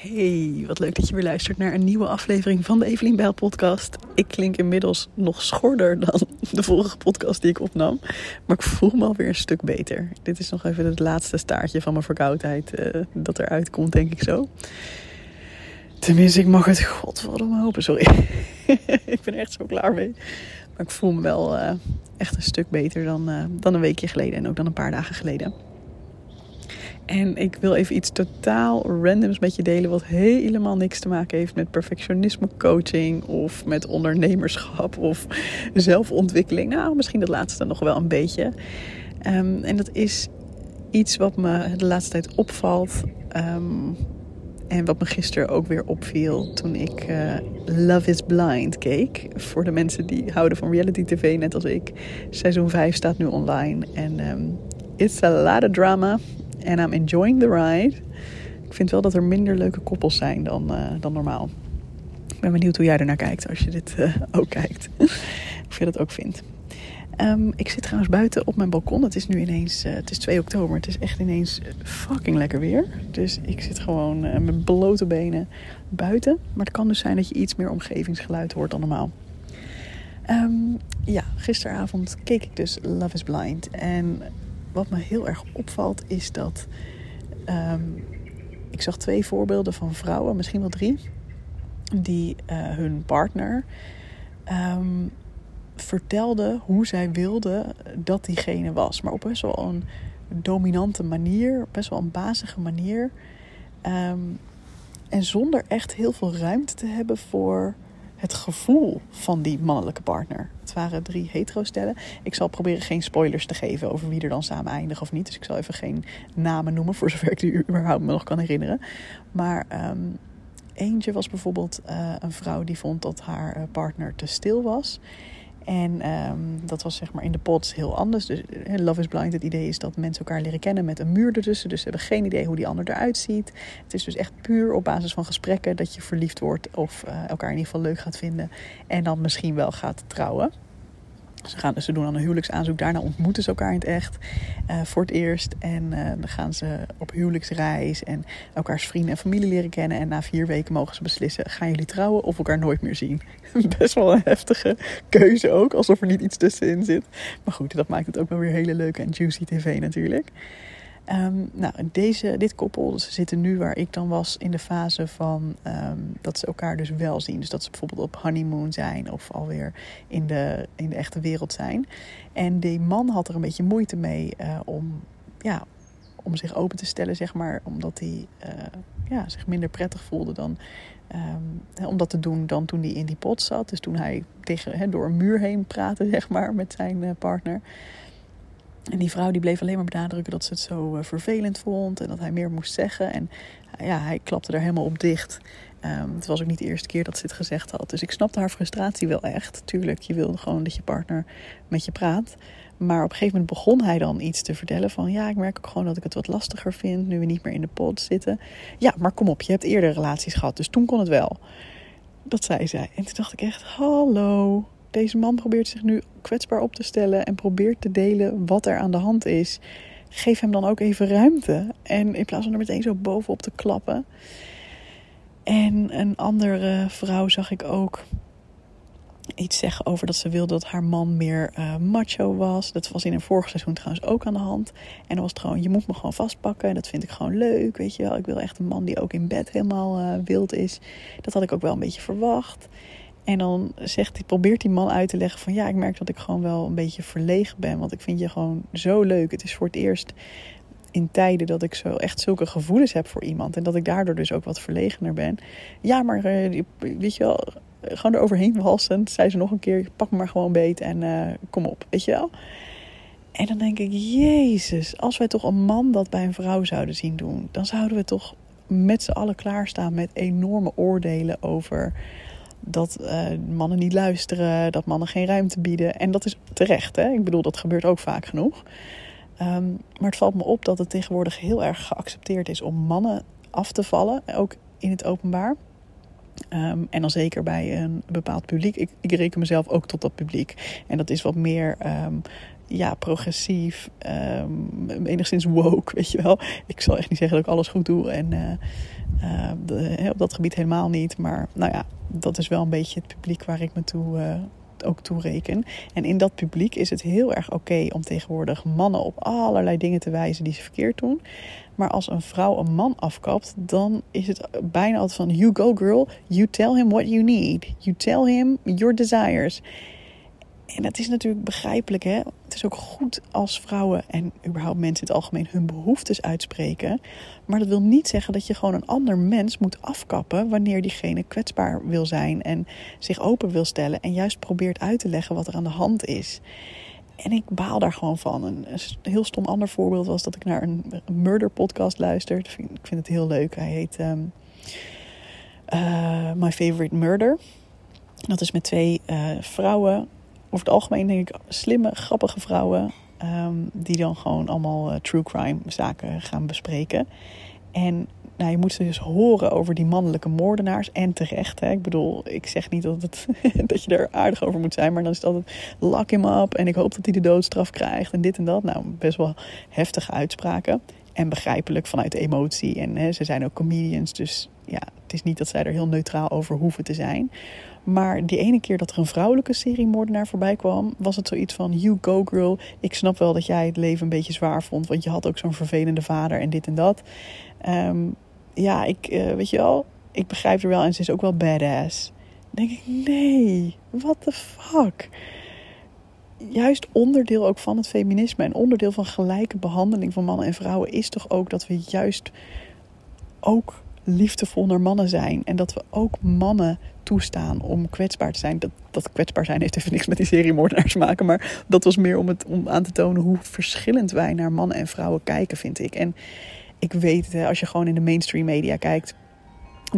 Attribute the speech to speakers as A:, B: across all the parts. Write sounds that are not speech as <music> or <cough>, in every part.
A: Hey, wat leuk dat je weer luistert naar een nieuwe aflevering van de Evelien Bijl podcast. Ik klink inmiddels nog schorder dan de vorige podcast die ik opnam. Maar ik voel me alweer een stuk beter. Dit is nog even het laatste staartje van mijn verkoudheid uh, dat eruit komt, denk ik zo. Tenminste, ik mag het godverdomme hopen, sorry. <laughs> ik ben er echt zo klaar mee. Maar ik voel me wel uh, echt een stuk beter dan, uh, dan een weekje geleden en ook dan een paar dagen geleden. En ik wil even iets totaal randoms met je delen, wat helemaal niks te maken heeft met perfectionisme coaching of met ondernemerschap of zelfontwikkeling. Nou, misschien dat laatste nog wel een beetje. Um, en dat is iets wat me de laatste tijd opvalt. Um, en wat me gisteren ook weer opviel toen ik uh, Love is Blind keek. Voor de mensen die houden van reality tv, net als ik. Seizoen 5 staat nu online. En um, it's a lot of drama. And I'm enjoying the ride. Ik vind wel dat er minder leuke koppels zijn dan, uh, dan normaal. Ik ben benieuwd hoe jij ernaar kijkt als je dit uh, ook kijkt. <laughs> of je dat ook vindt. Um, ik zit trouwens buiten op mijn balkon. Het is nu ineens, uh, het is 2 oktober. Het is echt ineens fucking lekker weer. Dus ik zit gewoon met blote benen buiten. Maar het kan dus zijn dat je iets meer omgevingsgeluid hoort dan normaal. Um, ja, gisteravond keek ik dus Love is Blind. En wat me heel erg opvalt is dat... Um, ik zag twee voorbeelden van vrouwen, misschien wel drie... die uh, hun partner vertelde hoe zij wilde dat diegene was. Maar op best wel een dominante manier, best wel een bazige manier. Um, en zonder echt heel veel ruimte te hebben voor het gevoel van die mannelijke partner. Waren drie hetero-stellen. Ik zal proberen geen spoilers te geven over wie er dan samen eindigen of niet. Dus ik zal even geen namen noemen, voor zover ik die überhaupt me nog kan herinneren. Maar um, eentje was bijvoorbeeld uh, een vrouw die vond dat haar partner te stil was. En um, dat was zeg maar in de pods heel anders. Dus Love is Blind, het idee is dat mensen elkaar leren kennen met een muur ertussen. Dus ze hebben geen idee hoe die ander eruit ziet. Het is dus echt puur op basis van gesprekken dat je verliefd wordt of elkaar in ieder geval leuk gaat vinden. En dan misschien wel gaat trouwen. Ze, gaan, ze doen dan een huwelijksaanzoek. Daarna ontmoeten ze elkaar in het echt uh, voor het eerst. En uh, dan gaan ze op huwelijksreis en elkaars vrienden en familie leren kennen. En na vier weken mogen ze beslissen: gaan jullie trouwen of elkaar nooit meer zien? <laughs> Best wel een heftige keuze ook, alsof er niet iets tussenin zit. Maar goed, dat maakt het ook wel weer hele leuke en juicy tv natuurlijk. Um, nou, deze, dit koppel, ze zitten nu waar ik dan was in de fase van um, dat ze elkaar dus wel zien. Dus dat ze bijvoorbeeld op honeymoon zijn of alweer in de, in de echte wereld zijn. En die man had er een beetje moeite mee uh, om, ja, om zich open te stellen, zeg maar. Omdat hij uh, ja, zich minder prettig voelde dan, um, om dat te doen dan toen hij in die pot zat. Dus toen hij tegen, door een muur heen praatte, <laughs> zeg maar, met zijn uh, partner. En die vrouw die bleef alleen maar benadrukken dat ze het zo uh, vervelend vond en dat hij meer moest zeggen. En uh, ja, hij klapte er helemaal op dicht. Um, het was ook niet de eerste keer dat ze het gezegd had. Dus ik snapte haar frustratie wel echt. Tuurlijk, je wil gewoon dat je partner met je praat. Maar op een gegeven moment begon hij dan iets te vertellen van... ja, ik merk ook gewoon dat ik het wat lastiger vind nu we niet meer in de pod zitten. Ja, maar kom op, je hebt eerder relaties gehad, dus toen kon het wel. Dat zei zij. En toen dacht ik echt, hallo, deze man probeert zich nu kwetsbaar op te stellen en probeert te delen wat er aan de hand is. Geef hem dan ook even ruimte. En in plaats van er meteen zo bovenop te klappen. En een andere vrouw zag ik ook iets zeggen over dat ze wilde dat haar man meer uh, macho was. Dat was in een vorig seizoen trouwens ook aan de hand. En dan was het gewoon, je moet me gewoon vastpakken. En dat vind ik gewoon leuk, weet je wel. Ik wil echt een man die ook in bed helemaal uh, wild is. Dat had ik ook wel een beetje verwacht. En dan zegt, probeert die man uit te leggen van ja, ik merk dat ik gewoon wel een beetje verlegen ben. Want ik vind je gewoon zo leuk. Het is voor het eerst in tijden dat ik zo echt zulke gevoelens heb voor iemand. En dat ik daardoor dus ook wat verlegener ben. Ja, maar uh, weet je wel, gewoon eroverheen walsend. Zei ze nog een keer, pak me maar gewoon beet en uh, kom op, weet je wel. En dan denk ik, jezus, als wij toch een man dat bij een vrouw zouden zien doen... dan zouden we toch met z'n allen klaarstaan met enorme oordelen over dat uh, mannen niet luisteren, dat mannen geen ruimte bieden. En dat is terecht, hè? Ik bedoel, dat gebeurt ook vaak genoeg. Um, maar het valt me op dat het tegenwoordig heel erg geaccepteerd is om mannen af te vallen, ook in het openbaar. Um, en dan zeker bij een bepaald publiek. Ik, ik reken mezelf ook tot dat publiek. En dat is wat meer um, ja, progressief, enigszins woke, weet je wel. Ik zal echt niet zeggen dat ik alles goed doe. En uh, de, op dat gebied helemaal niet. Maar nou ja, dat is wel een beetje het publiek waar ik me toe, uh, ook toe reken. En in dat publiek is het heel erg oké om tegenwoordig mannen op allerlei dingen te wijzen die ze verkeerd doen. Maar als een vrouw een man afkapt, dan is het bijna altijd van: You go girl, you tell him what you need. You tell him your desires. En dat is natuurlijk begrijpelijk, hè? Het is ook goed als vrouwen en überhaupt mensen in het algemeen hun behoeftes uitspreken. Maar dat wil niet zeggen dat je gewoon een ander mens moet afkappen wanneer diegene kwetsbaar wil zijn en zich open wil stellen en juist probeert uit te leggen wat er aan de hand is. En ik baal daar gewoon van. Een, heel stom ander voorbeeld was dat ik naar een, murder podcast luisterde. Ik vind het heel leuk. Hij heet um, uh, My Favorite Murder. Dat is met twee uh, vrouwen over het algemeen denk ik slimme, grappige vrouwen. Ehm, die dan gewoon allemaal uh, true crime zaken gaan bespreken. En nou, je moet ze dus horen over die mannelijke moordenaars. En terecht. Hè? Ik bedoel, ik zeg niet dat, het, <laughs> dat je er aardig over moet zijn. Maar dan is het altijd lock him up. En ik hoop dat hij de doodstraf krijgt. En dit en dat. Nou, best wel heftige uitspraken. En begrijpelijk vanuit emotie. En hè, ze zijn ook comedians. Dus ja, is niet dat zij er heel neutraal over hoeven te zijn. Maar die ene keer dat er een vrouwelijke seriemoordenaar voorbij kwam, was het zoiets van: You go girl. Ik snap wel dat jij het leven een beetje zwaar vond, want je had ook zo'n vervelende vader en dit en dat. Ehm, ja, ik, uh, weet je wel, ik begrijp er wel en ze is ook wel badass. Dan denk ik: Nee, what the fuck? Juist onderdeel ook van het feminisme en onderdeel van gelijke behandeling van mannen en vrouwen is toch ook dat we juist ook liefdevol naar mannen zijn. En dat we ook mannen toestaan om kwetsbaar te zijn. Dat, dat kwetsbaar zijn heeft even niks met die serie moordenaars te maken. Maar dat was meer om, het, om aan te tonen hoe verschillend wij naar mannen en vrouwen kijken, vind ik. En ik weet als je gewoon in de mainstream media kijkt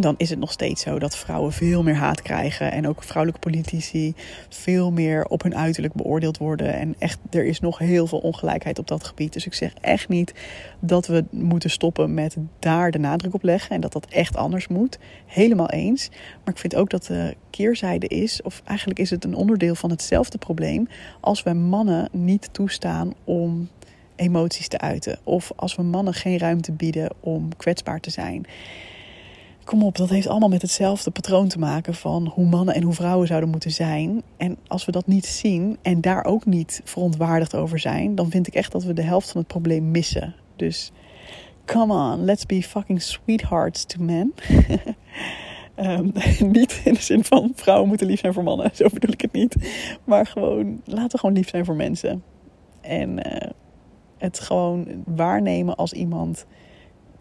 A: dan is het nog steeds zo dat vrouwen veel meer haat krijgen. En ook vrouwelijke politici veel meer op hun uiterlijk beoordeeld worden. En echt, er is nog heel veel ongelijkheid op dat gebied. Dus ik zeg echt niet dat we moeten stoppen met daar de nadruk op leggen. En dat dat echt anders moet. Helemaal eens. Maar ik vind ook dat de keerzijde is, of eigenlijk is het een onderdeel van hetzelfde probleem. Als we mannen niet toestaan om emoties te uiten. Of als we mannen geen ruimte bieden om kwetsbaar te zijn. Kom op, dat heeft allemaal met hetzelfde patroon te maken van hoe mannen en hoe vrouwen zouden moeten zijn. En als we dat niet zien en daar ook niet verontwaardigd over zijn, dan vind ik echt dat we de helft van het probleem missen. Dus come on, let's be fucking sweethearts to men. um, <laughs> <laughs> niet in de zin van vrouwen moeten lief zijn voor mannen, zo bedoel ik het niet. Maar gewoon, laten we gewoon lief zijn voor mensen. En uh, het gewoon waarnemen als iemand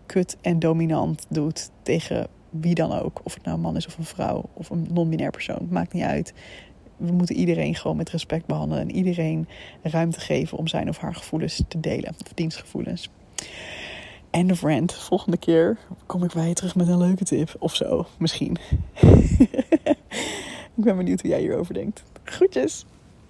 A: kut en dominant doet tegen wie dan ook. Of het nou een man is of een vrouw of een non-binair persoon. Maakt niet uit. We moeten iedereen gewoon met respect behandelen. En iedereen ruimte geven om zijn of haar gevoelens te delen. Of dienstgevoelens. En de friend. Volgende keer kom ik bij je terug met een leuke tip. Of zo, misschien. <laughs> ik ben benieuwd hoe jij hierover denkt. Groetjes!